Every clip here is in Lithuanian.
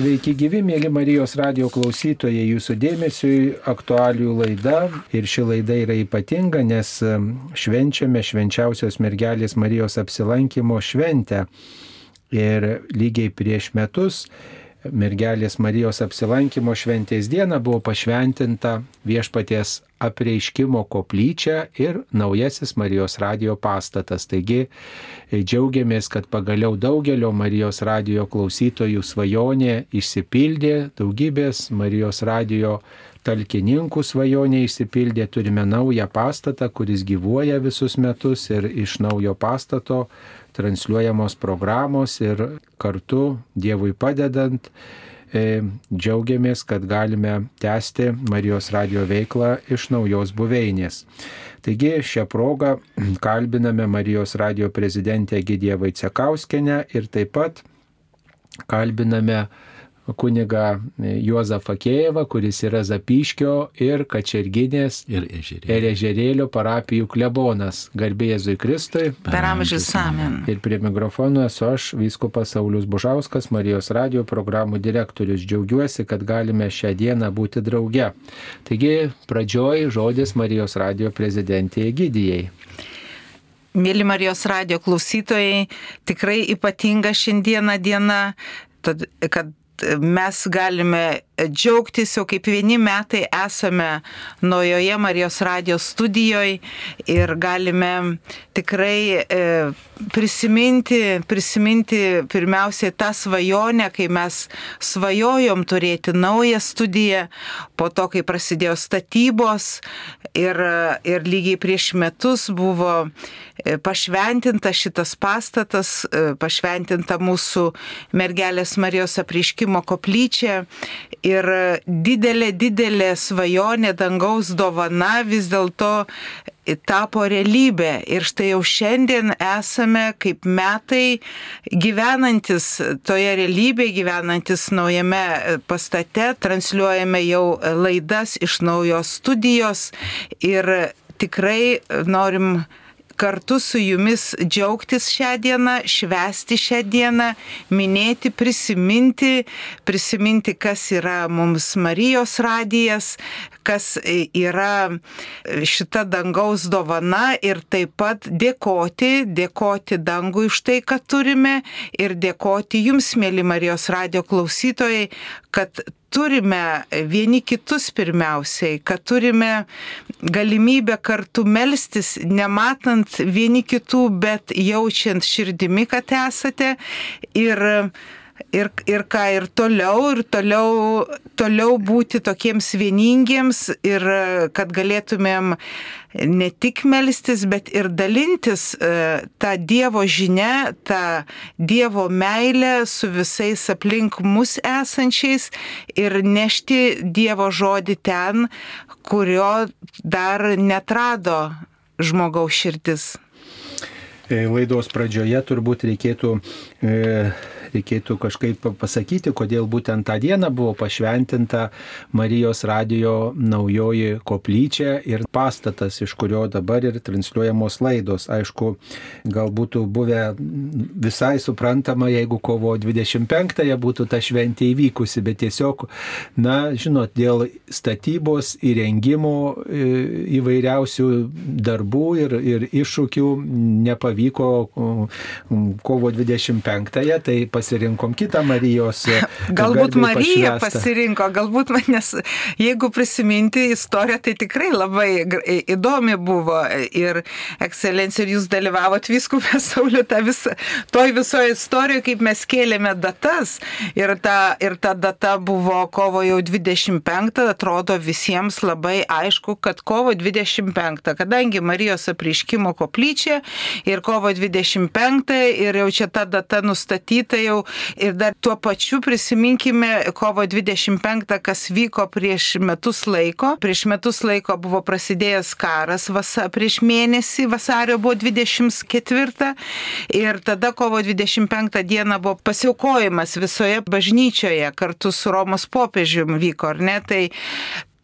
Sveiki gyvi, mėly Marijos radio klausytojai, jūsų dėmesiui aktualių laida. Ir ši laida yra ypatinga, nes švenčiame švenčiausios mergelės Marijos apsilankimo šventę. Ir lygiai prieš metus mergelės Marijos apsilankimo šventės diena buvo pašventinta viešpaties apreiškimo koplyčia ir naujasis Marijos radio pastatas. Taigi e, džiaugiamės, kad pagaliau daugelio Marijos radio klausytojų svajonė išsipildė, daugybės Marijos radio talkininkų svajonė išsipildė, turime naują pastatą, kuris gyvuoja visus metus ir iš naujo pastato transliuojamos programos ir kartu Dievui padedant E, džiaugiamės, kad galime tęsti Marijos radio veiklą iš naujos buveinės. Taigi šią progą kalbiname Marijos radio prezidentę Gidiją Vaicekauskenę ir taip pat kalbiname kuniga Juozą Fakėjevą, kuris yra Zapyškio ir Kačerginės ir Ežerėlio, ir ežerėlio parapijų klebonas. Garbė Jėzui Kristui. Per amžius amen. Ir prie mikrofono esu aš, Vyskupas Saulis Bužauskas, Marijos radio programų direktorius. Džiaugiuosi, kad galime šią dieną būti drauge. Taigi, pradžioj žodis Marijos radio prezidentė Egidijai. Mėly Marijos radio klausytojai, tikrai ypatinga šiandiena diena, kad mes galime džiaugtis, jau kaip vieni metai esame naujoje Marijos radijos studijoje ir galime tikrai e, prisiminti, prisiminti pirmiausiai tą svajonę, kai mes svajojom turėti naują studiją, po to, kai prasidėjo statybos ir, ir lygiai prieš metus buvo e, pašventinta šitas pastatas, e, pašventinta mūsų mergelės Marijos apriškimo koplyčia ir didelė, didelė svajonė dangaus dovana vis dėlto tapo realybė. Ir štai jau šiandien esame kaip metai gyvenantis toje realybėje, gyvenantis naujame pastate, transliuojame jau laidas iš naujos studijos ir tikrai norim kartu su jumis džiaugtis šią dieną, švesti šią dieną, minėti, prisiminti, prisiminti, kas yra mums Marijos radijas, kas yra šita dangaus dovana ir taip pat dėkoti, dėkoti dangui už tai, kad turime ir dėkoti jums, mėly Marijos radio klausytojai, kad turime vieni kitus pirmiausiai, kad turime galimybę kartu melstis, nematant vieni kitų, bet jaučiant širdimi, kad esate. Ir ir, ir ką ir toliau, ir toliau, toliau būti tokiems vieningiems ir kad galėtumėm ne tik melstis, bet ir dalintis e, tą Dievo žinę, tą Dievo meilę su visais aplink mus esančiais ir nešti Dievo žodį ten, kurio dar netrado žmogaus širdis. E, laidos pradžioje turbūt reikėtų e, reikėtų kažkaip pasakyti, kodėl būtent tą dieną buvo pašventinta Marijos radio naujoji koplyčia ir pastatas, iš kurio dabar ir transliuojamos laidos. Aišku, gal būtų buvę visai suprantama, jeigu kovo 25-ąją būtų ta šventė įvykusi, bet tiesiog, na, žinot, dėl statybos įrengimo e, įvairiausių darbų ir, ir iššūkių nepavyko kovo 25-ąją, tai pasirinkom kitą Marijos. E, galbūt Marija pašvestą. pasirinko, galbūt manęs, jeigu prisiminti istoriją, tai tikrai labai įdomi buvo ir ekscelencija, ir jūs dalyvavot viskupė Saulė, ta visa, toj visoje istorijoje, kaip mes kėlėme datas ir ta, ir ta data buvo kovo jau 25, atrodo visiems labai aišku, kad kovo 25, kadangi Marijos apriškimo koplyčia ir kovo 25 ir jau čia ta data nustatyta, jau jau ir dar tuo pačiu prisiminkime kovo 25, kas vyko prieš metus laiko. Prieš metus laiko buvo prasidėjęs karas vasa, prieš mėnesį, vasario buvo 24 ir tada kovo 25 dieną buvo pasiaukojimas visoje bažnyčioje kartu su Romos popiežiumi vyko, ar ne? Tai,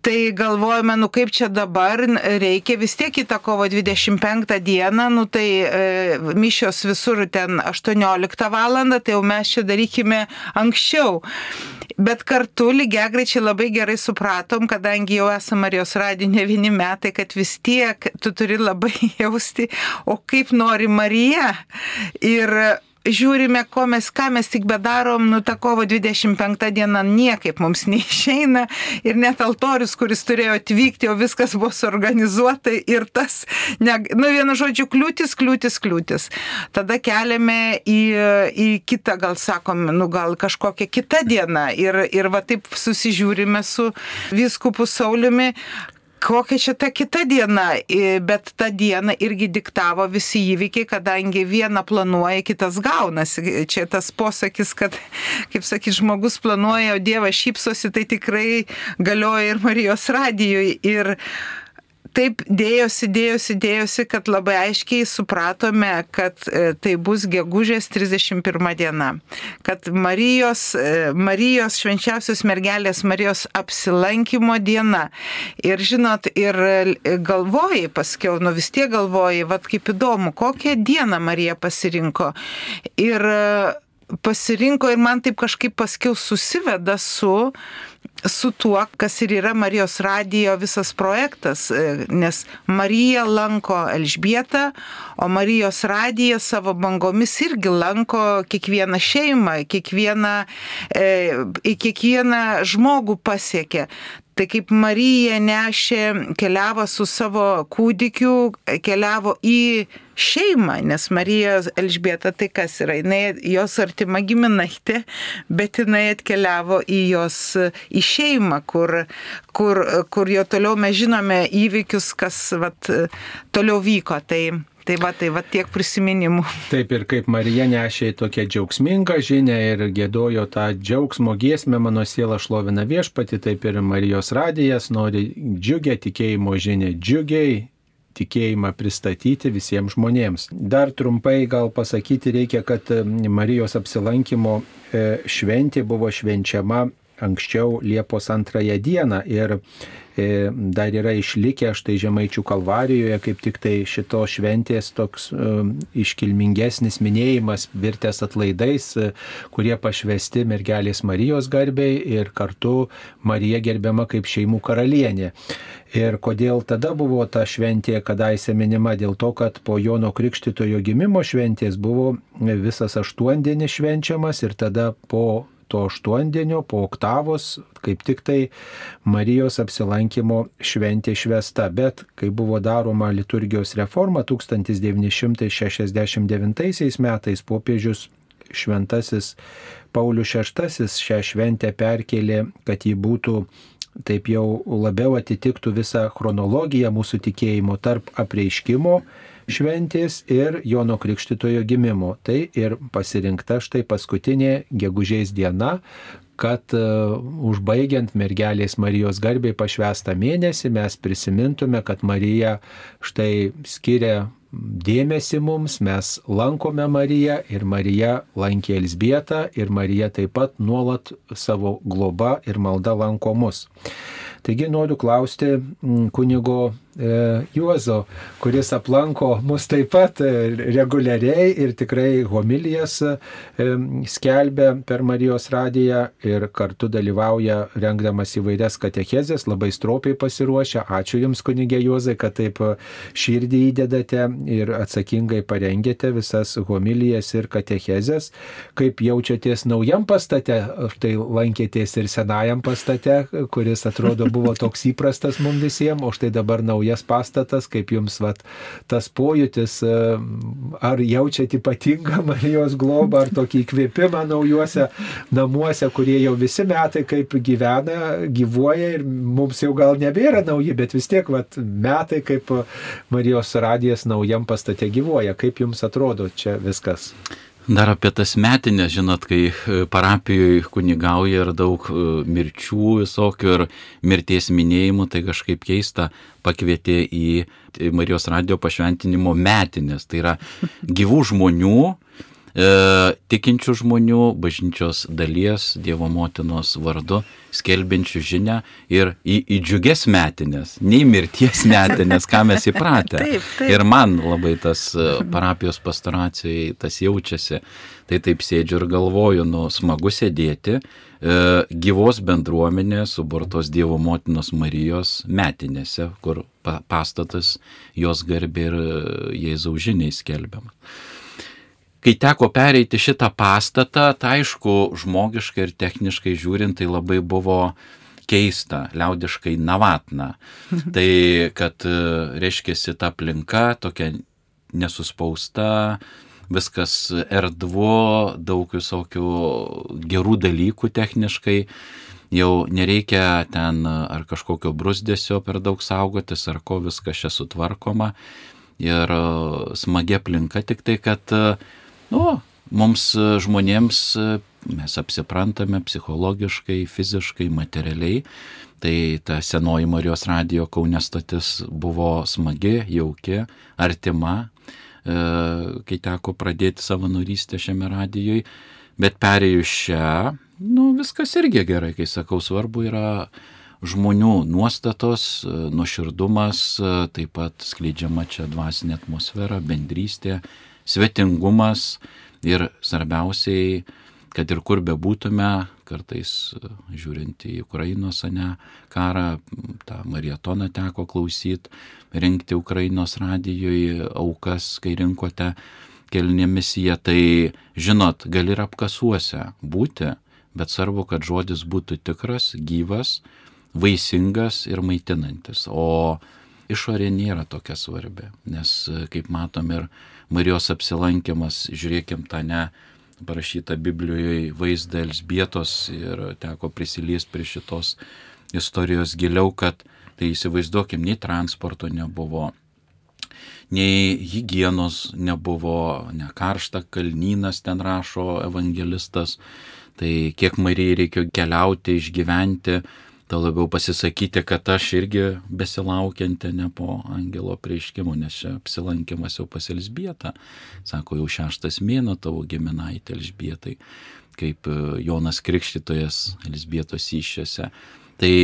Tai galvojame, nu kaip čia dabar, reikia vis tiek kitą kovo 25 dieną, nu tai e, mišios visur ten 18 val. tai jau mes čia darykime anksčiau. Bet kartu lygiai greičiai labai gerai supratom, kadangi jau esame Marijos radijo ne vieni metai, kad vis tiek tu turi labai jausti, o kaip nori Marija. Ir žiūrime, mes, ką mes tik bedarom, nu ta kovo 25 diena niekaip mums neišeina ir net altorius, kuris turėjo atvykti, o viskas buvo suorganizuota ir tas, ne, nu vienu žodžiu, kliūtis, kliūtis, kliūtis. Tada keliame į, į kitą, gal sakom, nu gal kažkokią kitą dieną ir, ir va taip susižiūrime su viskupu Sauliumi, kokia čia ta kita diena, bet tą dieną irgi diktavo visi įvykiai, kadangi vieną planuoja, kitas gaunasi. Čia tas posakis, kad, kaip sakyt, žmogus planuoja, o Dievas šypsosi, tai tikrai galioja ir Marijos radijui. Ir taip dėjosi, dėjosi, dėjosi, kad labai aiškiai supratome, kad e, tai bus gegužės 31 diena. Kad Marijos, e, Marijos švenčiausios mergelės Marijos apsilankimo diena. Ir žinot, ir e, galvojai, paskiau, nu vis tiek galvojai, vad kaip įdomu, kokią dieną Marija pasirinko. Ir pasirinko ir man taip kažkaip paskiau susiveda su su tuo, kas ir yra Marijos radijo visas projektas, e, nes Marija lanko Elžbietą, o Marijos radija savo bangomis irgi lanko kiekvieną šeimą, kiekvieną, e, kiekvieną žmogų pasiekia. Tai kaip Marija nešė, keliavo su savo kūdikiu, keliavo į šeimą, nes Marija Elžbieta tai kas yra, jinai jos artima giminaitė, bet jinai atkeliavo į jos į šeimą, kur, kur, kur jo toliau mes žinome įvykius, kas vat, toliau vyko. Tai, Tai va, tai va tiek prisiminimų. Taip ir kaip Marija nešė tokią džiaugsmingą žinę ir gėdojo tą džiaugsmo giesmę, mano siela šlovina viešpati, taip ir Marijos radijas nori džiugę tikėjimo žinę džiugiai tikėjimą pristatyti visiems žmonėms. Dar trumpai gal pasakyti reikia, kad Marijos apsilankimo e, šventė buvo švenčiama anksčiau Liepos antrąją dieną ir dar yra išlikę štai Žemaičių kalvarijoje, kaip tik tai šito šventės toks um, iškilmingesnis minėjimas virtęs atlaidais, kurie pašvesti mergelės Marijos garbiai ir kartu Marija gerbiama kaip šeimų karalienė. Ir kodėl tada buvo ta šventė kadaise minima? Dėl to, kad po Jono Krikštitojo gimimo šventės buvo visas aštuondienis švenčiamas ir tada po to aštuondienio po oktavos, kaip tik tai Marijos apsilankimo šventė švesta. Bet kai buvo daroma liturgijos reforma 1969 metais popiežius šventasis Paulius VI šią šventę perkelė, kad ji būtų taip jau labiau atitiktų visą chronologiją mūsų tikėjimo tarp apreiškimo šventės ir Jono Krikštitojo gimimo. Tai ir pasirinkta štai paskutinė gegužės diena, kad uh, užbaigiant mergelės Marijos garbiai pašvestą mėnesį mes prisimintume, kad Marija štai skiria dėmesį mums, mes lankome Mariją ir Marija lankė Elsbietą ir Marija taip pat nuolat savo globa ir malda lanko mus. Taigi noriu klausti kunigo E, Juozo, kuris aplanko mus taip pat e, reguliariai ir tikrai homilijas e, skelbia per Marijos radiją ir kartu dalyvauja rengdamas įvairias katechezės, labai stropiai pasiruošę. Ačiū Jums, kunigė Juozai, kad taip širdį įdedate ir atsakingai parengėte visas homilijas ir katechezės. Kaip jaučiatės naujam pastate, štai lankėtės ir senajam pastate, kuris atrodo buvo toks įprastas mums visiems, o štai dabar naujas pastatas, kaip jums vat, tas pojūtis, e, ar jaučiat ypatingą Marijos globą, ar tokį įkvėpimą naujuose namuose, kurie jau visi metai kaip gyvena, gyvuoja ir mums jau gal nebėra nauji, bet vis tiek vat, metai kaip Marijos radijas naujam pastate gyvuoja. Kaip jums atrodo čia viskas? Dar apie tas metinės, žinot, kai e, parapijoje kunigauja ir daug e, mirčių visokių ir mirties minėjimų, tai kažkaip keista pakvietė į Marijos radio pašventinimo metinės. Tai yra gyvų žmonių e, tikinčių žmonių, bažnyčios dalies, Dievo motinos vardu, skelbiančių žinę ir į, į džiugės metinės, nei mirties metinės, ką mes įpratę. Taip, taip. Ir man labai tas e, parapijos pastoracijai tas jaučiasi. Tai taip sėdžiu ir galvoju, nu, smagu sėdėti e, gyvos bendruomenės, suburtos Dievo motinos Marijos metinėse, kur pa, pastatas jos garbė ir e, Jėzaus žiniai skelbiamas. Kai teko pereiti šitą pastatą, tai aišku, žmogiškai ir techniškai žiūrint, tai labai buvo keista, liaudiškai navatna. Tai, kad, reiškia, ta aplinka tokia nesuspausta, viskas erdvu, daug visokių gerų dalykų techniškai. Jau nereikia ten ar kažkokio brusdėsio per daug saugotis, ar ko viskas čia sutvarkoma. Ir smagi aplinka tik tai, kad, nu, mums žmonėms mes apsiprantame psichologiškai, fiziškai, materialiai. Tai ta senoji Marijos radio Kaunė stotis buvo smagi, jauki, artima, E, kai teko pradėti savanorystę šiame radijoje, bet perėjus šią, nu, viskas irgi gerai, kai sakau, svarbu yra žmonių nuostatos, e, nuoširdumas, e, taip pat skleidžiama čia dvasinė atmosfera, bendrystė, svetingumas ir svarbiausiai, kad ir kur bebūtume, kartais žiūrint į Ukrainos ane karą, tą marietoną teko klausyti, rinkti Ukrainos radijoje aukas, kai rinkote kelnė misija, tai žinot, gali ir apkasuose būti, bet svarbu, kad žodis būtų tikras, gyvas, vaisingas ir maitinantis. O išorė nėra tokia svarbi, nes, kaip matom, ir Marijos apsilankimas, žiūrėkim tą ne parašytą Biblijoje vaizdą Elsbietos ir teko prisiliesti prie šitos istorijos giliau, kad Tai įsivaizduokim, nei transporto nebuvo, nei hygienos nebuvo, ne karšta kalnynas ten rašo evangelistas. Tai kiek Marijai reikėjo keliauti, išgyventi, to labiau pasisakyti, kad aš irgi besilaukianti ne po angelo prieiškimo, nes čia apsilankimas jau pas Elsbietą. Sako, jau šeštas mėno tavo giminaitė Elsbietai, kaip e, Jonas Krikštytojas Elsbietos iššiose. Tai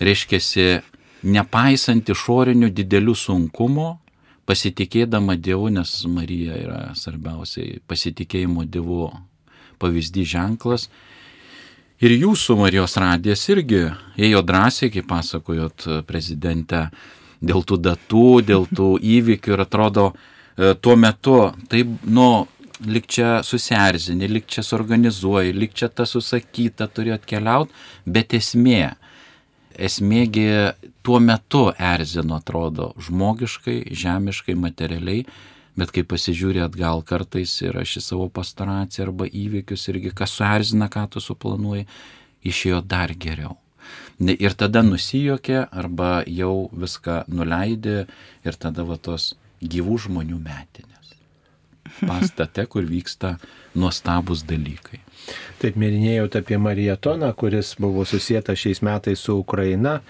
reiškia, nepaisant išorinių didelių sunkumų, pasitikėdama Dievu, nes Marija yra svarbiausiai pasitikėjimo Dievu pavyzdys ženklas. Ir jūsų Marijos radijas irgi ėjo drąsiai, kaip pasakojot prezidente, dėl tų datų, dėl tų įvykių ir atrodo e, tuo metu taip, nu, lik čia susierzini, lik čia suorganizuoji, lik čia tas susakyta, turi atkeliauti, bet esmė esmėgi tuo metu erzino, atrodo, žmogiškai, žemiškai, materialiai, bet kai pasižiūri atgal kartais ir aš į savo pastoraciją arba įvykius irgi, kas suerzina, ką tu suplanuoji, išėjo dar geriau. Ir tada nusijokė arba jau viską nuleidė ir tada va tos gyvų žmonių metinės. Pastate, kur vyksta nuostabus dalykai. Taip minėjot apie marietoną, kuris buvo susijęta šiais metais su Ukraina.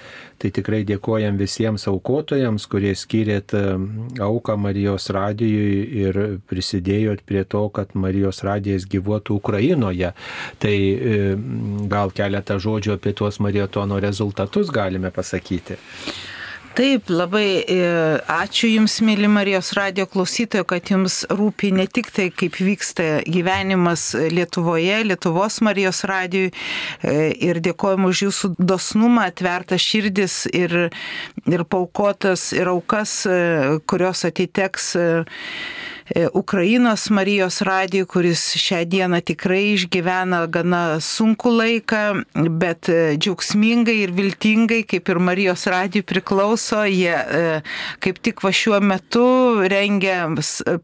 Tai tikrai dėkojam visiems aukotojams, kurie skyrėt auką Marijos radijui ir prisidėjot prie to, kad Marijos radijas gyvuotų Ukrainoje. Tai gal keletą žodžių apie tuos marietono rezultatus galime pasakyti. Taip, labai e, ačiū Jums, mėly Marijos radio klausytojo, kad Jums rūpi ne tik tai, kaip vyksta gyvenimas Lietuvoje, Lietuvos Marijos radijui e, ir dėkojom už Jūsų dosnumą, atvertas širdis ir, ir paukotas ir aukas, e, kurios atiteks Ukrainos Marijos radijui, kuris šią dieną tikrai išgyvena gana sunku laiką, bet e, džiaugsmingai ir viltingai, kaip ir Marijos radijui priklauso, jie e, kaip tik va šiuo metu rengia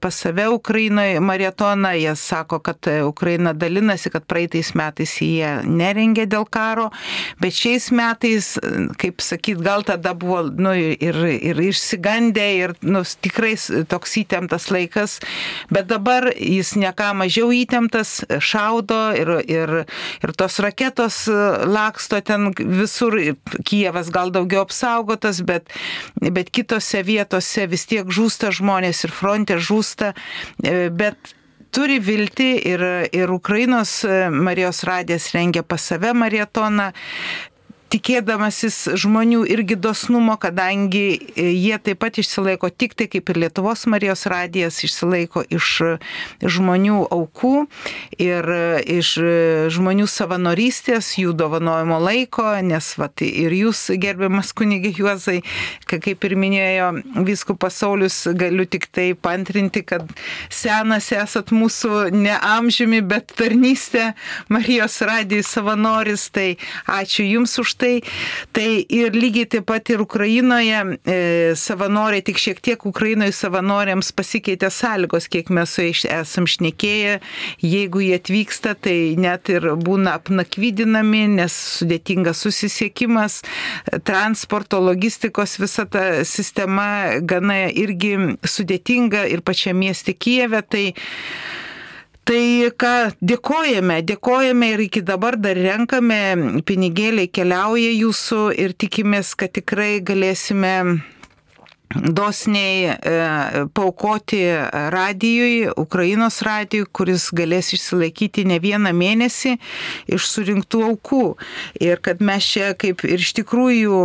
pas save Ukrainoje maratoną, jie sako, kad Ukraina dalinasi, kad praeitais metais jie nerengė dėl karo, bet šiais metais, kaip sakyt, gal tada buvo nu, ir, ir išsigandę ir nu, tikrai toks įtemptas laikas, bet dabar jis neką mažiau įtemptas, šaudo ir, ir, ir tos raketos e, laksto ten visur, Kievas gal daugiau apsaugotas, bet, bet kitose vietose vis tiek žūsta žmonės ir fronte žūsta, e, bet turi viltį ir, ir Ukrainos Marijos radijas rengia pas save maratoną tikėdamasis žmonių irgi dosnumo, kadangi e, jie taip pat išsilaiko tik tai kaip ir Lietuvos Marijos radijas išsilaiko iš žmonių aukų ir e, iš e, žmonių savanorystės, jų dovanojimo laiko, nes vat, ir jūs, gerbiamas kunigė Juozai, kaip ir minėjo viskupas Saulis, galiu tik tai pantrinti, kad senas esat mūsų ne amžiumi, bet tarnystė Marijos radijai savanoris, tai ačiū Jums už tai. Tai ir lygiai taip pat ir Ukrainoje e, savanoriai, tik šiek tiek Ukrainoje savanoriams pasikeitė sąlygos, kiek mes su jais esam šnekėję. Jeigu jie atvyksta, tai net ir būna apnakvydinami, nes sudėtingas susisiekimas, transporto, logistikos visa ta sistema gana irgi sudėtinga ir pačiame mieste Kijeve. Tai Tai ką dėkojame, dėkojame ir iki dabar dar renkame, pinigėliai keliauja jūsų ir tikimės, kad tikrai galėsime dosniai e, paukoti radijui, Ukrainos radijui, kuris galės išsilaikyti ne vieną mėnesį iš surinktų aukų. Ir kad mes čia kaip ir iš tikrųjų,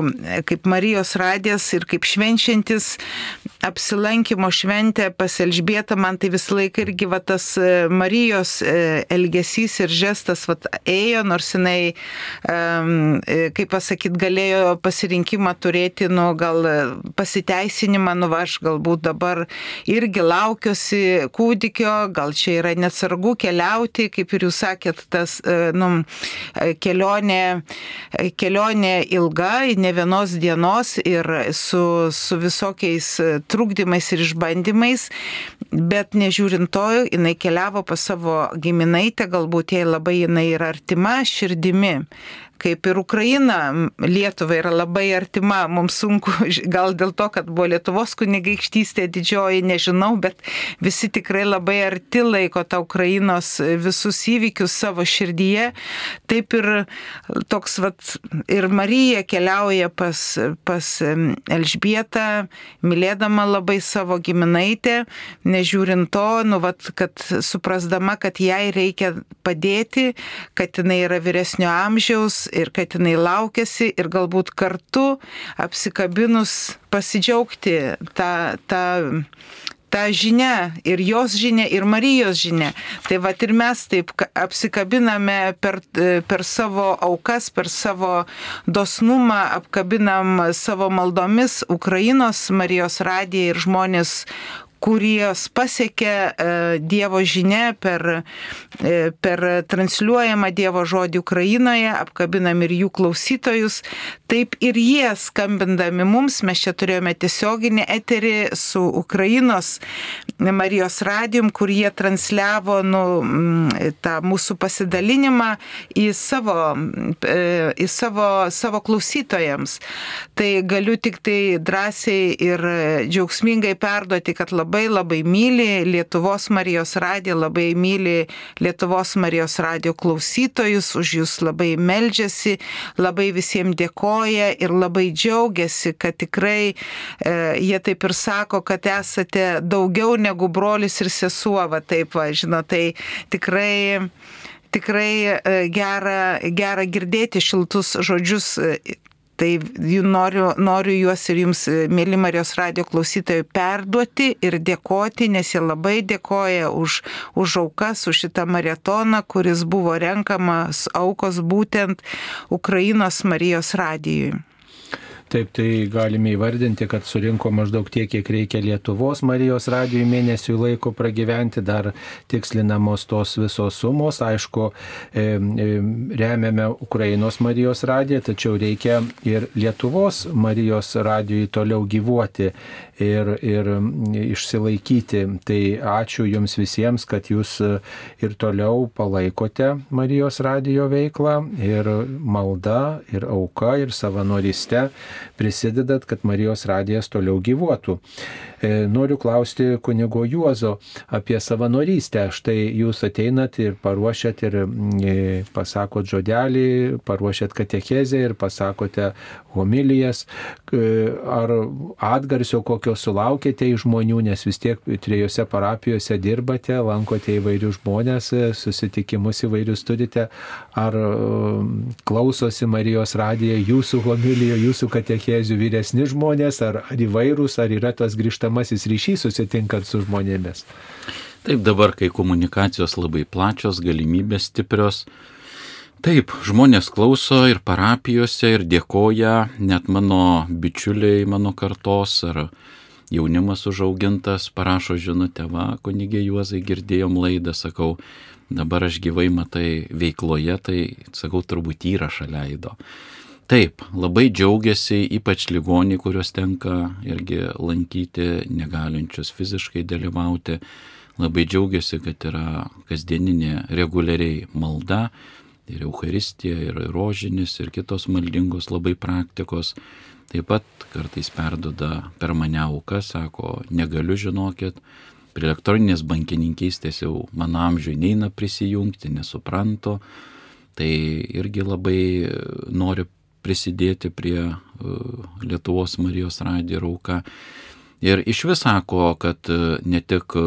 kaip Marijos radijas ir kaip švenčiantis apsilankimo šventę pas Elžbietą, man tai visą laiką irgi va, tas e, Marijos e, elgesys ir žestas va, ėjo, nors jinai, kaip pasakyt, galėjo pasirinkimą turėti, nu gal pasiteisinti pateisinimą, nu aš galbūt dabar irgi laukiuosi kūdikio, gal čia yra neatsargu keliauti, kaip ir jūs sakėt, tas e, nu, e, kelionė, e, kelionė ilga, ne vienos dienos ir su, su visokiais trukdymais ir išbandymais, bet nežiūrint to, jinai keliavo pas savo giminaitę, galbūt jai labai jinai yra artima širdimi kaip ir Ukraina Lietuvai yra labai artima, mums sunku, gal dėl to, kad buvo Lietuvos kunigaikštystė didžioji, nežinau, bet visi tikrai labai arti laiko tą Ukrainos visus įvykius savo širdyje. Taip ir toks, vat, ir Marija keliauja pas, pas Elžbietą, mylėdama labai savo giminaitę, nežiūrint to, nu, vat, kad suprasdama, kad jai reikia padėti, kad jinai yra vyresnio amžiaus ir kad jinai laukiasi ir galbūt kartu apsikabinus pasidžiaugti tą, tą, tą žinę ir jos žinę ir Marijos žinę. Tai va ir mes taip apsikabiname per, per savo aukas, per savo dosnumą, apkabinam savo maldomis Ukrainos Marijos radiją ir žmonės, kurios pasiekia e, Dievo žinia per, e, per transliuojamą Dievo žodį Ukrainoje, apkabinam ir jų klausytojus. Taip ir jie skambindami mums, mes čia turėjome tiesioginį eterį su Ukrainos Marijos radijum, kur jie transliavo nu, tą mūsų pasidalinimą į savo, e, į savo, savo klausytojams. Tai galiu tik tai drąsiai ir džiaugsmingai perduoti, kad labai labai myli Lietuvos Marijos radiją, labai myli Lietuvos Marijos radijo klausytojus, už jūs labai meldžiasi, labai visiems dėkoja ir labai džiaugiasi, kad tikrai e, jie taip ir sako, kad esate daugiau negu brolis ir sesuo, va taip, va, žinot, tai tikrai tikrai e, gera, gera girdėti šiltus žodžius e, Tai noriu, noriu juos ir jums, mėly Marijos radio klausytojai, perduoti ir dėkoti, nes jie labai dėkoja už, už aukas, už šitą maratoną, kuris buvo renkamas aukos būtent Ukrainos Marijos radijui. Taip, tai galime įvardinti, kad surinko maždaug tiek, kiek reikia Lietuvos Marijos radijui mėnesių laiko pragyventi, dar tikslinamos tos visos sumos. Aišku, remiame Ukrainos Marijos radiją, tačiau reikia ir Lietuvos Marijos radijui toliau gyvuoti ir, ir išsilaikyti. Tai ačiū Jums visiems, kad Jūs ir toliau palaikote Marijos radijo veiklą ir malda, ir auka, ir savanoriste prisidedat, kad Marijos radijas toliau gyvuotų. E, noriu klausti kunigo Juozo apie savanorystę. Štai jūs ateinat ir paruošiat ir e, pasakot žodelį, paruošiat katekezę ir pasakote homilijas. Ar atgarsio kokio sulaukėte iš žmonių, nes vis tiek trijose parapijose dirbate, lankote įvairius žmonės, susitikimus įvairius turite. Ar klausosi Marijos radiją jūsų homilijo, jūsų katekezių vyresni žmonės, ar, ar įvairūs, ar yra tas grįžtamas grįžtamasis ryšys susitinkant su žmonėmis. Taip dabar, kai komunikacijos labai plačios, galimybės stiprios, taip, žmonės klauso ir parapijose ir dėkoja, net mano bičiuliai, mano kartos ar jaunimas užaugintas parašo žinutę, va, kunigė Juozai girdėjom laidą, sakau, dabar aš gyvai matai veikloje, tai sakau, turbūt įrašą leido. Taip, labai džiaugiasi, ypač ligoniai, kuriuos tenka irgi lankyti, negalinčius fiziškai dalyvauti. Labai džiaugiasi, kad yra kasdieninė reguliariai malda ir Euharistija, ir rožinis, ir kitos maldingos labai praktikos. Taip pat kartais perdoda per mane auką, sako, negaliu žinokit, prie elektroninės bankininkystės jau mano amžiui neina prisijungti, nesuprantu. Tai irgi labai noriu prisidėti prie e, Lietuvos Marijos radijo rauka. Ir iš vis sako, kad e, ne tik e,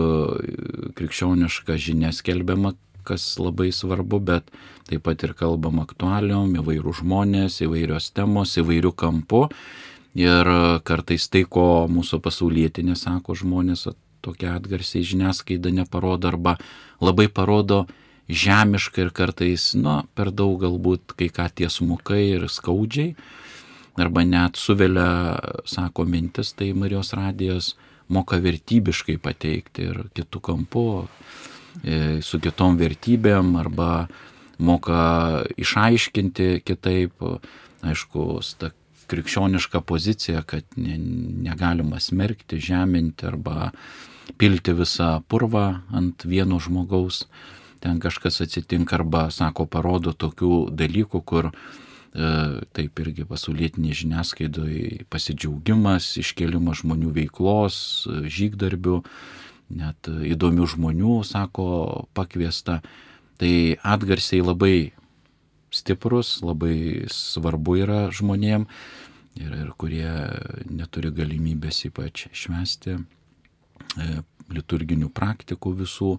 krikščioniška žinia skelbiama, kas labai svarbu, bet taip pat ir kalbam aktualiom, įvairių žmonės, įvairios temos, įvairių kampų. Ir kartais tai, ko mūsų pasaulietinė sako žmonės, tokia atgarsiai žiniasklaida neparodo arba labai parodo žemiškai ir kartais, nu, per daug galbūt kai ką tiesmukai ir skaudžiai, arba net suvelia, sako mintis, tai Marijos radijos moka vertybiškai pateikti ir kitų kampų, e, su kitom vertybėm, arba moka išaiškinti kitaip, aišku, ta krikščioniška pozicija, kad ne, negalima smerkti, žeminti arba pilti visą purvą ant vieno žmogaus. Ten kažkas atsitinka arba, sako, parodo tokių dalykų, kur e, taip irgi pasaulietinė žiniasklaidoje pasidžiaugimas, iškelimas žmonių veiklos, žygdarbių, net įdomių žmonių, sako, pakviesta. Tai atgarsiai labai stiprus, labai svarbu yra žmonėm ir, ir kurie neturi galimybės ypač švesti e, liturginių praktikų visų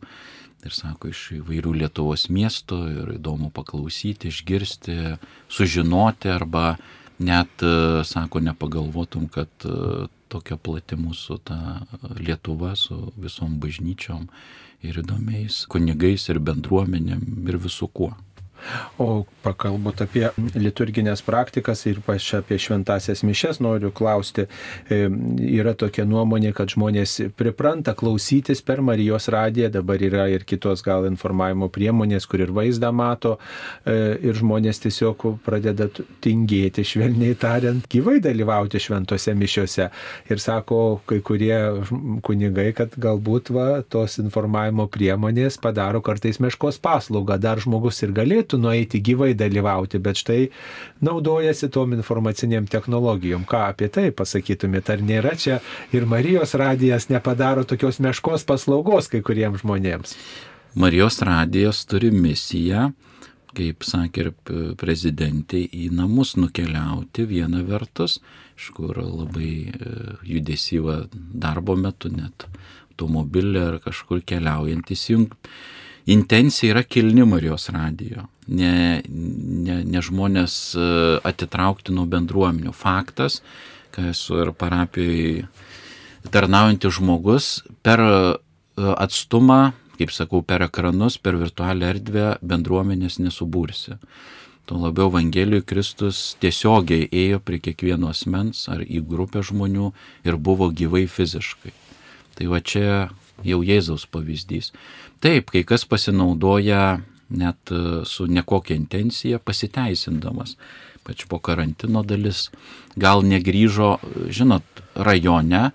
ir sako iš įvairių Lietuvos miestų ir įdomu paklausyti, išgirsti, sužinoti arba net, e, sako, nepagalvotum, kad e, tokia plati mūsų ta Lietuva su visom bažnyčiom ir įdomiais kunigais ir bendruomenėm ir visų kuo. O pakalbot apie liturginės praktikas ir pač apie šventasias mišes noriu klausti. Yra tokia nuomonė, kad žmonės pripranta klausytis per Marijos radiją, dabar yra ir kitos gal informavimo priemonės, kur ir vaizdą mato, e, ir žmonės tiesiog pradeda tingėti, švelniai tariant, gyvai dalyvauti šventose mišiuose. Ir sako kai kurie kunigai, kad galbūt va, tos informavimo priemonės padaro kartais meškos paslaugą, dar žmogus ir galėtų galėtų nueiti gyvai dalyvauti, bet štai naudojasi tom informaciniam technologijom. Ką apie tai pasakytumėte, ar nėra čia ir Marijos radijas nepadaro tokios meškos paslaugos kai kuriems žmonėms? Marijos radijas turi misiją kaip sakė ir prezidentė, į namus nukeliauti viena vertus, iš kur labai e, judesyva darbo metu net automobilį ar kažkur keliaujant įsijungti intencija yra kilni Marijos radijo. Ne, ne, ne žmonės e, atitraukti nuo bendruomenių. Faktas, kad esu ir parapijoje tarnaujantis žmogus per e, atstumą, kaip sakau, per ekranus, per virtualią erdvę bendruomenės nesubūrsi. Tuo labiau Evangelijui Kristus tiesiogiai ėjo prie kiekvieno asmens ar į grupę žmonių ir buvo gyvai fiziškai. Tai va čia jau Jėzaus pavyzdys. Taip, kai kas pasinaudoja net e, su nekokia intencija pasiteisindamas. Pač po karantino dalis gal negryžo, žinot, rajone,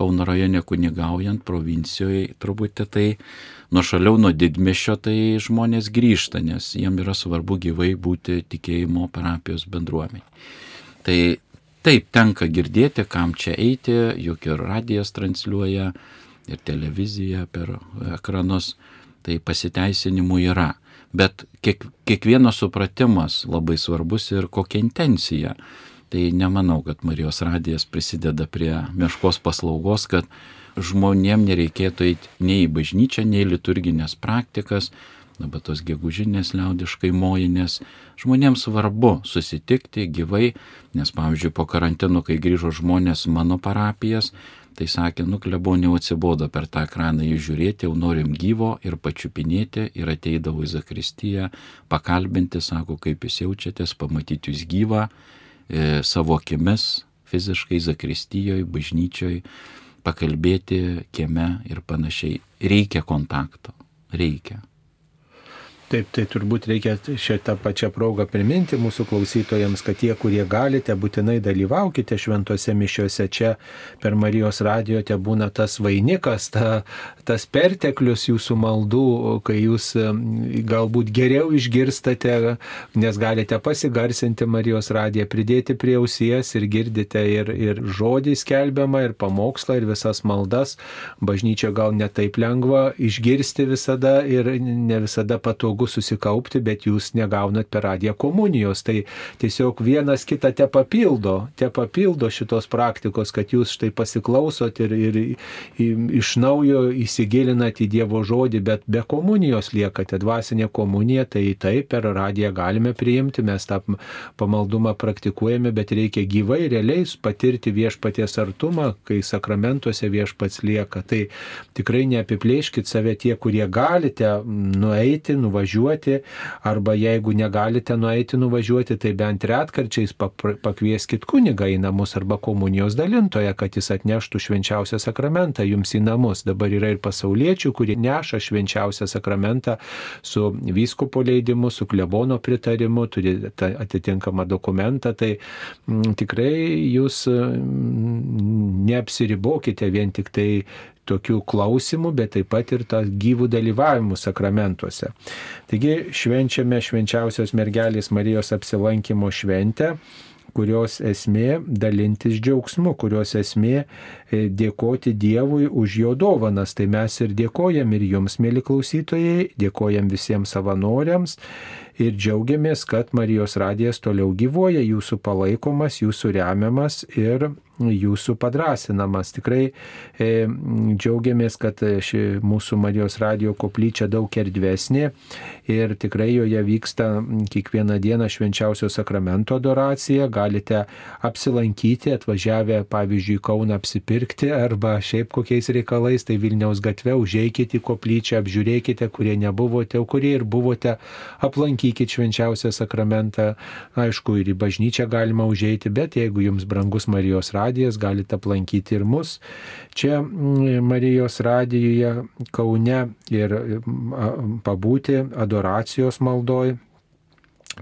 Kauno rajone kunigaujant, provincijoje truputį tai nuošaliau nuo didmišio, tai žmonės grįžta, nes jiem yra svarbu gyvai būti tikėjimo parapijos bendruomenė. Tai Taip, tenka girdėti, kam čia eiti, juk ir radijas transliuoja, ir televizija per ekranus, tai pasiteisinimų yra. Bet kiek, kiekvieno supratimas labai svarbus ir kokia intencija. Tai nemanau, kad Marijos radijas prisideda prie meškos paslaugos, kad žmonėm nereikėtų eiti nei į bažnyčią, nei į liturginės praktikas, dabar tos gegužinės liaudiškai mojinės. Žmonėms svarbu susitikti gyvai, nes pavyzdžiui po karantino, kai grįžo žmonės mano parapijas, tai sakė, nu kleboniau atsibodo per tą ekraną jį žiūrėti, jau norim gyvo ir pačiupinėti ir ateidavo į Zakristiją, pakalbinti, sako, kaip jūs jaučiatės, pamatyti jūs gyvą e, savo akimis, fiziškai Zakristijoje, bažnyčioje pakalbėti kieme ir panašiai. Reikia kontakto, reikia. Taip, tai turbūt reikia šitą pačią progą priminti mūsų klausytojams, kad tie, kurie galite, būtinai dalyvaukite šventose mišiuose. Čia per Marijos radijo te būna tas vainikas, ta, tas perteklius jūsų maldų, kai jūs galbūt geriau išgirstate, nes galite pasigarsinti Marijos radiją, pridėti prie ausies ir girdite ir, ir žodį skelbiamą, ir pamokslą, ir visas maldas. Bažnyčia gal netaip lengva išgirsti visada ir ne visada patogu patogu susikaupti, bet jūs negaunat per radiją komunijos. Tai tiesiog vienas kitą te papildo, te papildo šitos praktikos, kad jūs štai pasiklausot ir, ir, ir iš naujo įsigilinat į Dievo žodį, bet be komunijos liekate dvasinė komunija, tai taip per radiją galime priimti, mes tą pamaldumą praktikuojame, bet reikia gyvai, realiai patirti viešpaties artumą, kai sakramentuose viešpats lieka. Tai tikrai neapiplėškit save tie, kurie galite nueiti, nuvažiuoti nuvažiuoti, arba jeigu negalite nueiti nuvažiuoti, tai bent retkarčiais pakvieskit kunigą į namus arba komunijos dalintoje, kad jis atneštų švenčiausią sakramentą jums į namus. Dabar yra ir pasauliečių, kurie neša švenčiausią sakramentą su vyskupo leidimu, su klebono pritarimu, turi atitinkamą dokumentą, tai m, tikrai jūs m, neapsiribokite vien tik tai tokių klausimų, bet taip pat ir tą gyvų dalyvavimų sakramentuose. Taigi švenčiame švenčiausios mergelės Marijos apsilankimo šventę kurios esmė dalintis džiaugsmu, kurios esmė e, dėkoti Dievui už jo dovanas. Tai mes ir dėkojam ir jums, mėly klausytojai, dėkojam visiems savanoriams ir džiaugiamės, kad Marijos radijas toliau gyvoja, jūsų palaikomas, jūsų remiamas ir jūsų padrasinamas. Tikrai e, džiaugiamės, kad ši mūsų Marijos radio koplyčia daug erdvesnė ir tikrai joje vyksta kiekvieną dieną švenčiausio sakramento adoracija. Galite apsilankyti, atvažiavę pavyzdžiui Kauną apsipirkti arba šiaip kokiais reikalais, tai Vilniaus gatve užeikite į koplyčią, apžiūrėkite, kurie nebuvote, o kurie ir buvote, aplankykite švenčiausią sakramentą. Aišku, ir į bažnyčią galima užeiti, bet jeigu jums brangus Marijos radijas, radijas, galite aplankyti ir mus. Čia mm, Marijos radijoje Kaune ir pabūti adoracijos maldoj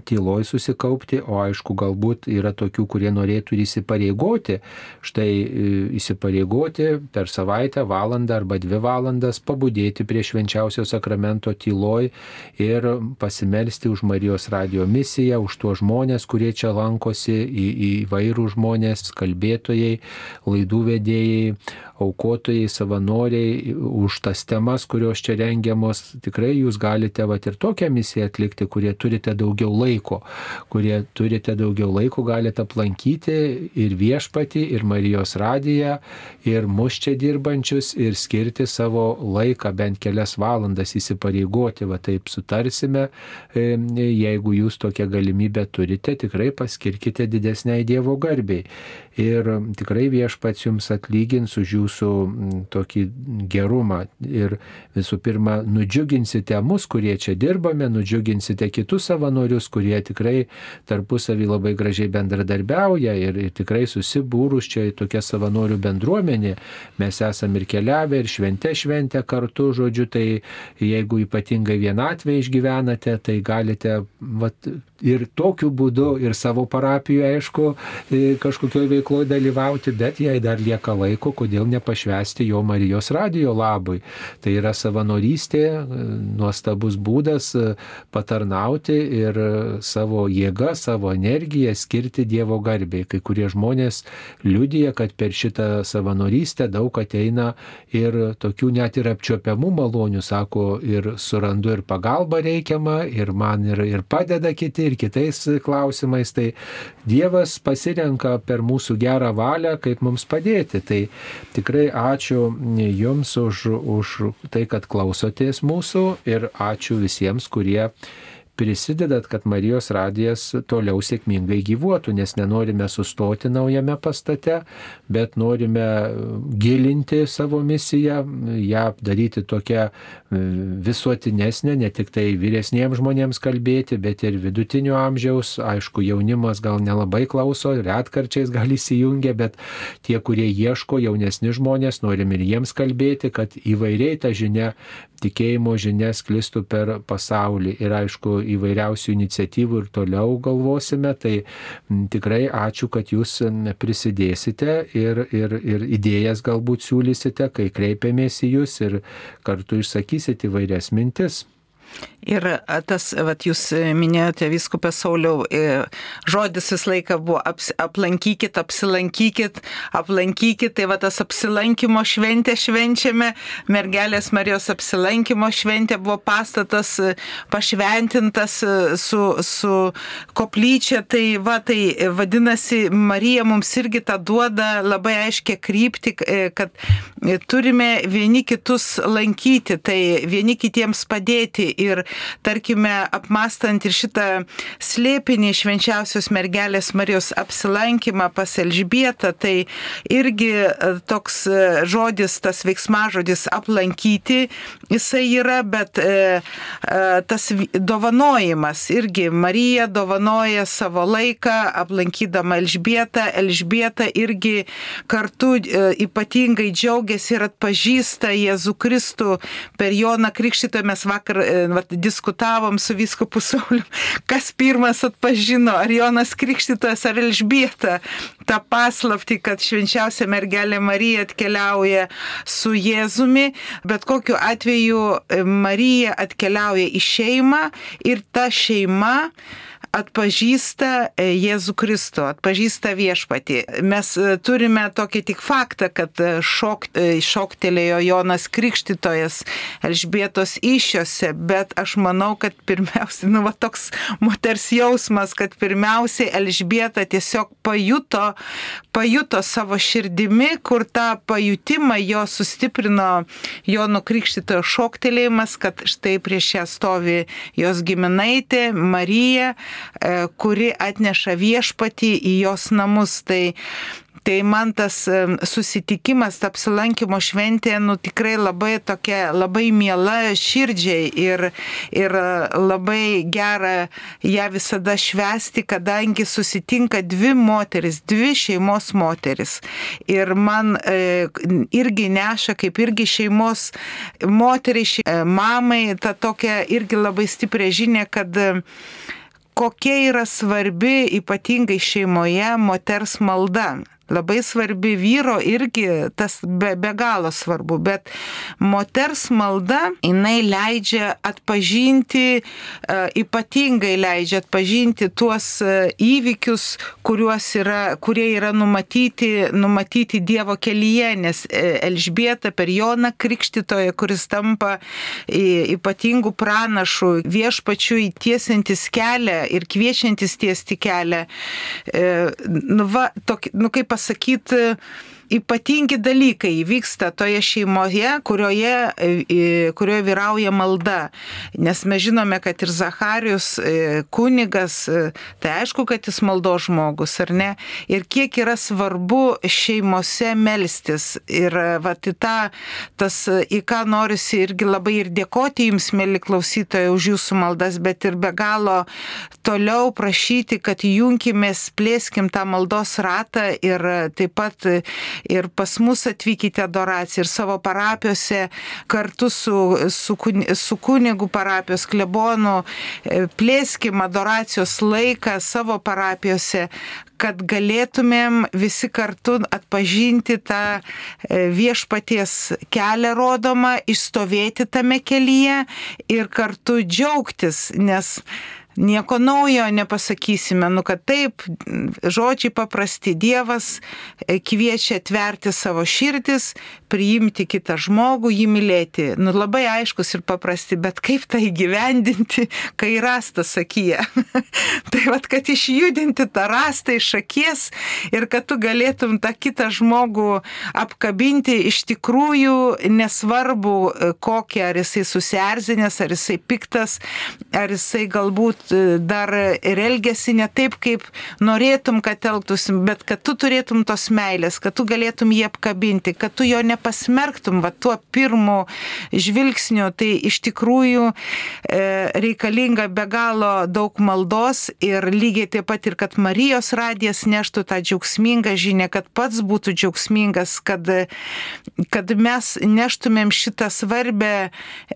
tyloj susikaupti, o aišku, galbūt yra tokių, kurie norėtų ir įsipareigoti, štai e, įsipareigoti per savaitę, valandą arba dvi valandas pabudėti prie švenčiausio sakramento tyloj ir pasimelsti už Marijos radio misiją, už tuos žmonės, kurie čia lankosi, įvairių žmonės, kalbėtojai, laidų vedėjai, aukotojai, savanoriai, už tas temas, kurios čia rengiamos. Tikrai jūs galite vat, ir tokią misiją atlikti, kurie turite daugiau laiko, kurie turite daugiau laiko, galite aplankyti ir viešpati, ir Marijos radiją, ir mus čia dirbančius, ir skirti savo laiką bent kelias valandas įsipareigoti, va taip sutarsime, e, jeigu jūs tokią galimybę turite, tikrai paskirkite didesniai Dievo garbiai. Ir tikrai viešpats jums atlygins už jūsų tokį gerumą ir visų pirma nudžiuginsite mus, kurie čia dirbame, nudžiuginsite kitus savanorius, kurie tikrai tarpusavį labai gražiai bendradarbiauja ir, ir tikrai susibūrus čia tokia savanorių bendruomenė. Mes esame ir keliavę, ir šventę šventę kartu, žodžiu, tai jeigu ypatingai vienatvę išgyvenate, tai galite vat, ir tokiu būdu ir savo parapijoje, aišku, kažkokioje veikloje dalyvauti, bet jei dar lieka laiko, kodėl ne nepašvesti jo Marijos radio labui. Tai yra savanorystė, nuostabus būdas patarnauti ir savo jėgą, savo energiją skirti Dievo garbei. Kai kurie žmonės liudija, kad per šitą savanorystę daug ateina ir tokių net ir apčiopiamų malonių, sako, ir surandu ir pagalbą reikiamą, ir man ir, ir padeda kiti, ir kitais klausimais. Tai Dievas pasirenka per mūsų gerą valią, kaip mums padėti. Tai tikrai ačiū Jums už, už tai, kad klausotės mūsų ir ačiū visiems, kurie prisidedat, kad Marijos radijas toliau sėkmingai gyvuotų, nes nenorime sustoti naujame pastate, bet norime gilinti savo misiją, ją daryti tokią e, visuotinesnę, ne tik tai vyresniems žmonėms kalbėti, bet ir vidutinio amžiaus, aišku, jaunimas gal nelabai klauso, retkarčiais gal įsijungia, bet tie, kurie ieško, jaunesni žmonės, norim ir jiems kalbėti, kad įvairiai ta žinia tikėjimo žinia sklistų per pasaulį. Ir aišku, įvairiausių iniciatyvų ir toliau galvosime. Tai tikrai ačiū, kad jūs prisidėsite ir, ir, ir idėjas galbūt siūlysite, kai kreipiamės į jūs ir kartu išsakysite įvairias mintis. Ir tas, vat, jūs minėjote, viskupė Sauliau, žodis visą laiką buvo aps, aplankykit, apsilankykit, aplankykit, tai va tas apsilankimo šventė švenčiame, mergelės Marijos apsilankimo šventė buvo pastatas pašventintas su, su koplyčia, tai va tai vadinasi, Marija mums irgi tą duoda labai aiškia krypti, kad turime vieni kitus lankyti, tai vieni kitiems padėti ir tarkime, apmastant ir šitą slėpinį švenčiausios mergelės Marijos apsilankymą pas Elžbietą, tai irgi e, toks e, žodis, tas veiksmažodis aplankyti, jisai yra, bet e, e, tas dovanojimas irgi. Marija dovanoja savo laiką, aplankydama Elžbietą, Elžbieta irgi kartu e, ypatingai džiaugiasi ir atpažįsta Jėzų Kristų. Per Joną Krikštytą mes vakar e, vat, diskutavom su viskupu Sauliu, kas pirmas atpažino, ar Jonas Krikštytas, ar Elžbieta, tą paslapti, kad švenčiausia mergelė Marija atkeliauja su Jėzumi, bet kokiu atveju Marija atkeliauja į šeimą ir ta šeima atpažįsta e, Jėzų Kristų, atpažįsta viešpatį. Mes e, turime tokį tik faktą, kad e, šok, šoktelėjo Jonas Krikštytojas Elžbietos iššiose, bet aš manau, kad pirmiausia, nu va toks moters jausmas, kad pirmiausiai Elžbieta tiesiog pajuto, pajuto savo širdimi, kur tą pajutimą jo sustiprino Jono Krikštytojo šoktelėjimas, kad štai prieš ją stovi jos giminaitė Marija, kuri atneša viešpatį į jos namus. Tai Tai man tas e, susitikimas, ta apsilankimo šventė, nu tikrai labai tokia, labai miela širdžiai ir, ir labai gera ją visada švesti, kadangi susitinka dvi moteris, dvi šeimos moteris. Ir man e, irgi neša, kaip irgi šeimos moteriai, e, mamai, ta tokia irgi labai stipria žinia, kad e, kokia yra svarbi ypatingai šeimoje moters malda labai svarbi vyro irgi tas be, be galo svarbu, bet moters malda, jinai leidžia atpažinti, e, ypatingai leidžia atpažinti tuos e, įvykius, yra, kurie yra numatyti, numatyti Dievo kelyje, nes e, Elžbieta per Joną Krikštitoje, kuris tampa ypatingų pranašų viešpačių įtiesintis kelią ir kviečiantis tiesti kelią. Nu, va, tok, nu kaip pasakyti, sakyti, ypatingi dalykai įvyksta toje šeimoje, kurioje, e, kurioje vyrauja malda. Nes mes žinome, kad ir Zacharius e, kunigas, e, tai aišku, kad jis maldo žmogus, ar ne? Ir kiek yra svarbu šeimose melstis. Ir va, į tą, tas, į ką norisi irgi labai ir dėkoti jums, mėly klausytojai, už jūsų maldas, bet ir be galo toliau prašyti, kad junkimės, plėskim tą maldos ratą ir taip pat ir pas mus atvykite adoraciją ir savo parapijose kartu su, su, su kunigu parapijos klebonu e, plėskim adoracijos laiką savo parapijose, kad galėtumėm visi kartu atpažinti tą e, viešpaties kelią rodomą, išstovėti tame kelyje ir kartu džiaugtis, nes nieko naujo nepasakysime, nu kad taip, žodžiai paprasti, Dievas e, kviečia atverti savo širdis, priimti kitą žmogų, jį mylėti. Nu labai aiškus ir paprasti, bet kaip tai gyvendinti, kai rastas sakyje. tai vad, kad išjudinti tą rastą iš akies ir kad tu galėtum tą kitą žmogų apkabinti iš tikrųjų nesvarbu, e, kokia, ar jisai susierzinęs, ar jisai piktas, ar jisai galbūt dar ir elgesi ne taip, kaip norėtum, kad elgtųsi, bet kad tu turėtum tos meilės, kad tu galėtum jį apkabinti, kad tu jo nepasmerktum, va tuo pirmu žvilgsniu, tai iš tikrųjų e, reikalinga be galo daug maldos ir lygiai taip pat ir kad Marijos radijas neštų tą džiaugsmingą žinę, kad pats būtų džiaugsmingas, kad, kad mes neštumėm šitą svarbę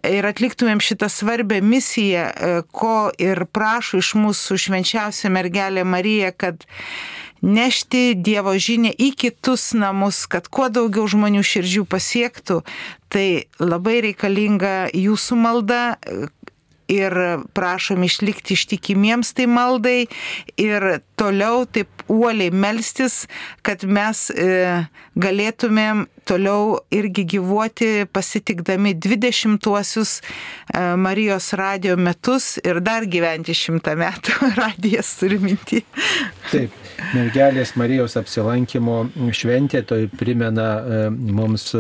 ir atliktumėm šitą svarbę misiją, e, ko ir prašo iš mūsų švenčiausia mergelė Marija, kad nešti Dievo žinę į kitus namus, kad kuo daugiau žmonių širdžių pasiektų, tai labai reikalinga jūsų malda, ir prašom išlikti ištikimiems tai maldai ir toliau taip uoliai melstis, kad mes e, galėtumėm toliau irgi gyvuoti pasitikdami 20-uosius e, Marijos radio metus ir dar gyventi šimtą metų radijas turi minti. Taip, mergelės Marijos apsilankimo šventė tai primena e, mums,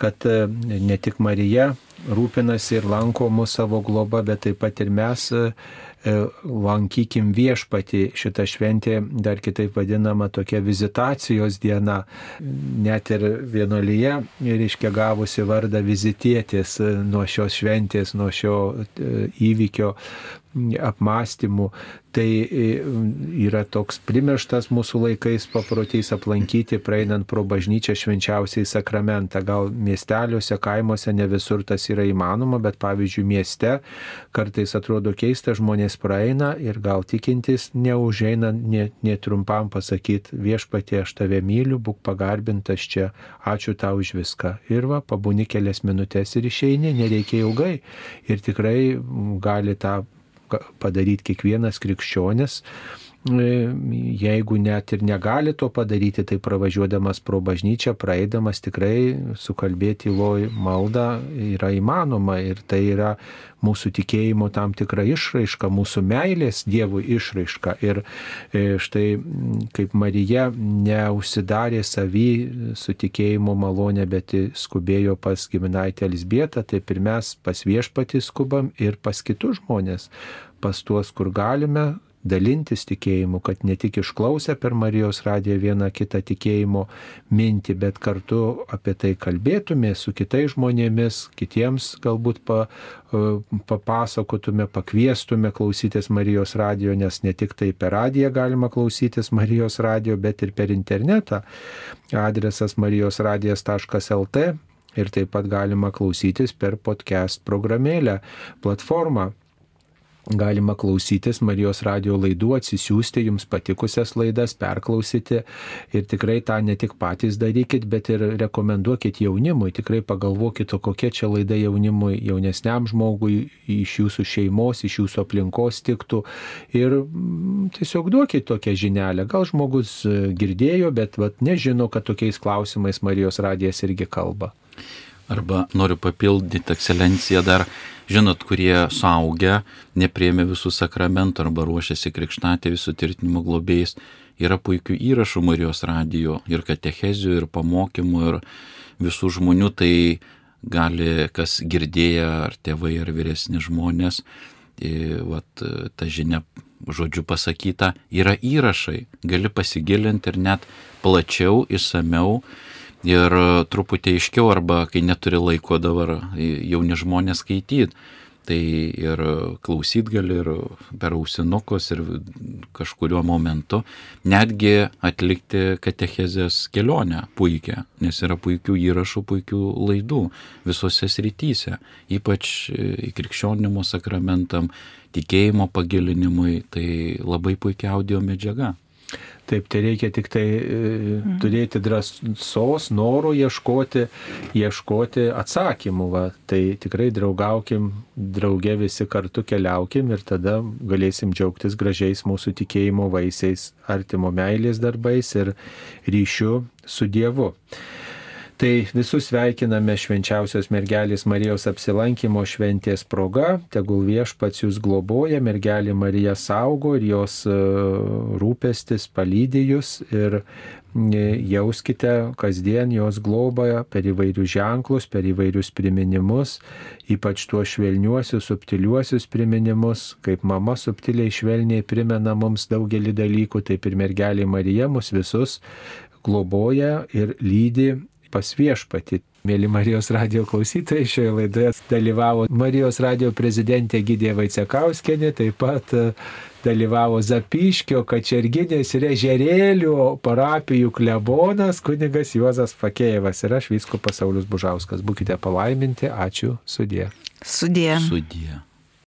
kad e, ne tik Marija rūpinasi ir lanko mūsų savo globą, bet taip pat ir mes e, e, lankykim viešpati. Šitą šventę dar kitaip vadinama tokia vizitacijos diena. Net ir vienolyje, reiškia, gavusi vardą vizitėtis nuo šios šventės, nuo šio įvykio apmąstymų, tai e, yra toks primirštas mūsų laikais paprotys aplankyti, praeinant pro bažnyčią švenčiausiai sakramentą. Gal miesteliuose, kaimuose ne visur tas yra įmanoma, bet pavyzdžiui mieste kartais atrodo keista, žmonės praeina ir gal tikintis neužeina netrumpam pasakyti viešpatie, aš tave myliu, būk pagarbintas čia, ačiū tau už viską. Ir va, pabūni kelias minutės ir išeini, nereikia ilgai. Ir tikrai gali tą padaryti kiekvienas krikščionis. Jeigu net ir negali to padaryti, tai pravažiuodamas pro bažnyčią, praeidamas tikrai sukalbėti loj maldą yra įmanoma ir tai yra mūsų tikėjimo tam tikra išraiška, mūsų meilės Dievui išraiška. Ir e, štai kaip Marija neužsidarė savy su tikėjimo malonė, bet skubėjo pas giminaitę Elisbietą, taip ir mes pas viešpatį skubam ir pas kitus žmonės pas tuos, kur galime dalintis tikėjimu, kad ne tik išklausę per Marijos radiją vieną kitą tikėjimo mintį, bet kartu apie tai kalbėtume su kitais žmonėmis, kitiems galbūt pa, e, papasakotume, pakviestume klausytis Marijos radijo, nes ne tik tai per radiją galima klausytis Marijos radijo, bet ir per internetą. Adresas marijosradijas.lt ir taip pat galima klausytis per podcast programėlę, platformą Galima klausytis Marijos radio laidų, atsisiųsti jums patikusias laidas, perklausyti ir tikrai tą ne tik patys darykit, bet ir rekomenduokit jaunimui, tikrai pagalvokit, kokia čia laida jaunimui, jaunesniam žmogui, iš jūsų šeimos, iš jūsų aplinkos tiktų ir mm, tiesiog duokit tokią žinelę. Gal žmogus e, girdėjo, bet vat, nežino, kad tokiais klausimais Marijos radijas irgi kalba. Arba noriu papildyti, ekscelenciją dar, žinot, kurie suaugę, nepriemė visų sakramentų arba ruošiasi krikštatė visų tvirtinimo globėjais, yra puikių įrašų Marijos radijo ir katechezių, ir pamokymų, ir visų žmonių, tai gali kas girdėję, ar tėvai, ar vyresni žmonės, vat, ta žinia žodžiu pasakyta, yra įrašai, gali pasigilinti ir net plačiau, įsameu ir truputį aiškiau arba kai neturi laiko dabar jauni žmonės skaityti. Tai ir klausyt gali ir per ausinukus ir kažkuriuo momentu netgi atlikti katechezės kelionę puikią, nes yra puikių įrašų, puikių laidų visose srityse, ypač krikščionimo sakramentam, tikėjimo pagilinimui, tai labai puikia audio medžiaga. Taip, tai reikia tik tai mhm. turėti drąsos, noro ieškoti, ieškoti atsakymų. Va. Tai tikrai draugaukim, drauge visi kartu keliaukim ir tada galėsim džiaugtis gražiais mūsų tikėjimo vaisiais, artimo meilės darbais ir ryšiu su Dievu. Tai visus sveikiname švenčiausios mergelės Marijos apsilankimo šventės proga. Tegul viešpats jūs globoja, mergelė Marija saugo ir jos e, rūpestis palydė jūs ir e, jauskite kasdien jos globą per įvairius ženklus, per įvairius priminimus, ypač tuos švelniuosius, subtiliuosius priminimus, kaip mama subtiliai švelniai primena mums daugelį dalykų, taip ir mergelė Marija mus visus globoja ir lydi pas viešpatį. Mėly Marijos radio klausytojai, šioje laidoje dalyvavo Marijos radio prezidentė Gidė Vaicekauskenė, taip pat e, dalyvavo Zapiškio, Kačerginės ir Ežerėlių parapijų klebonas kunigas Juozas Fakėjevas ir aš Vysko pasaulius Bužauskas. Būkite palaiminti, ačiū, sudė. Sudė. Sudė.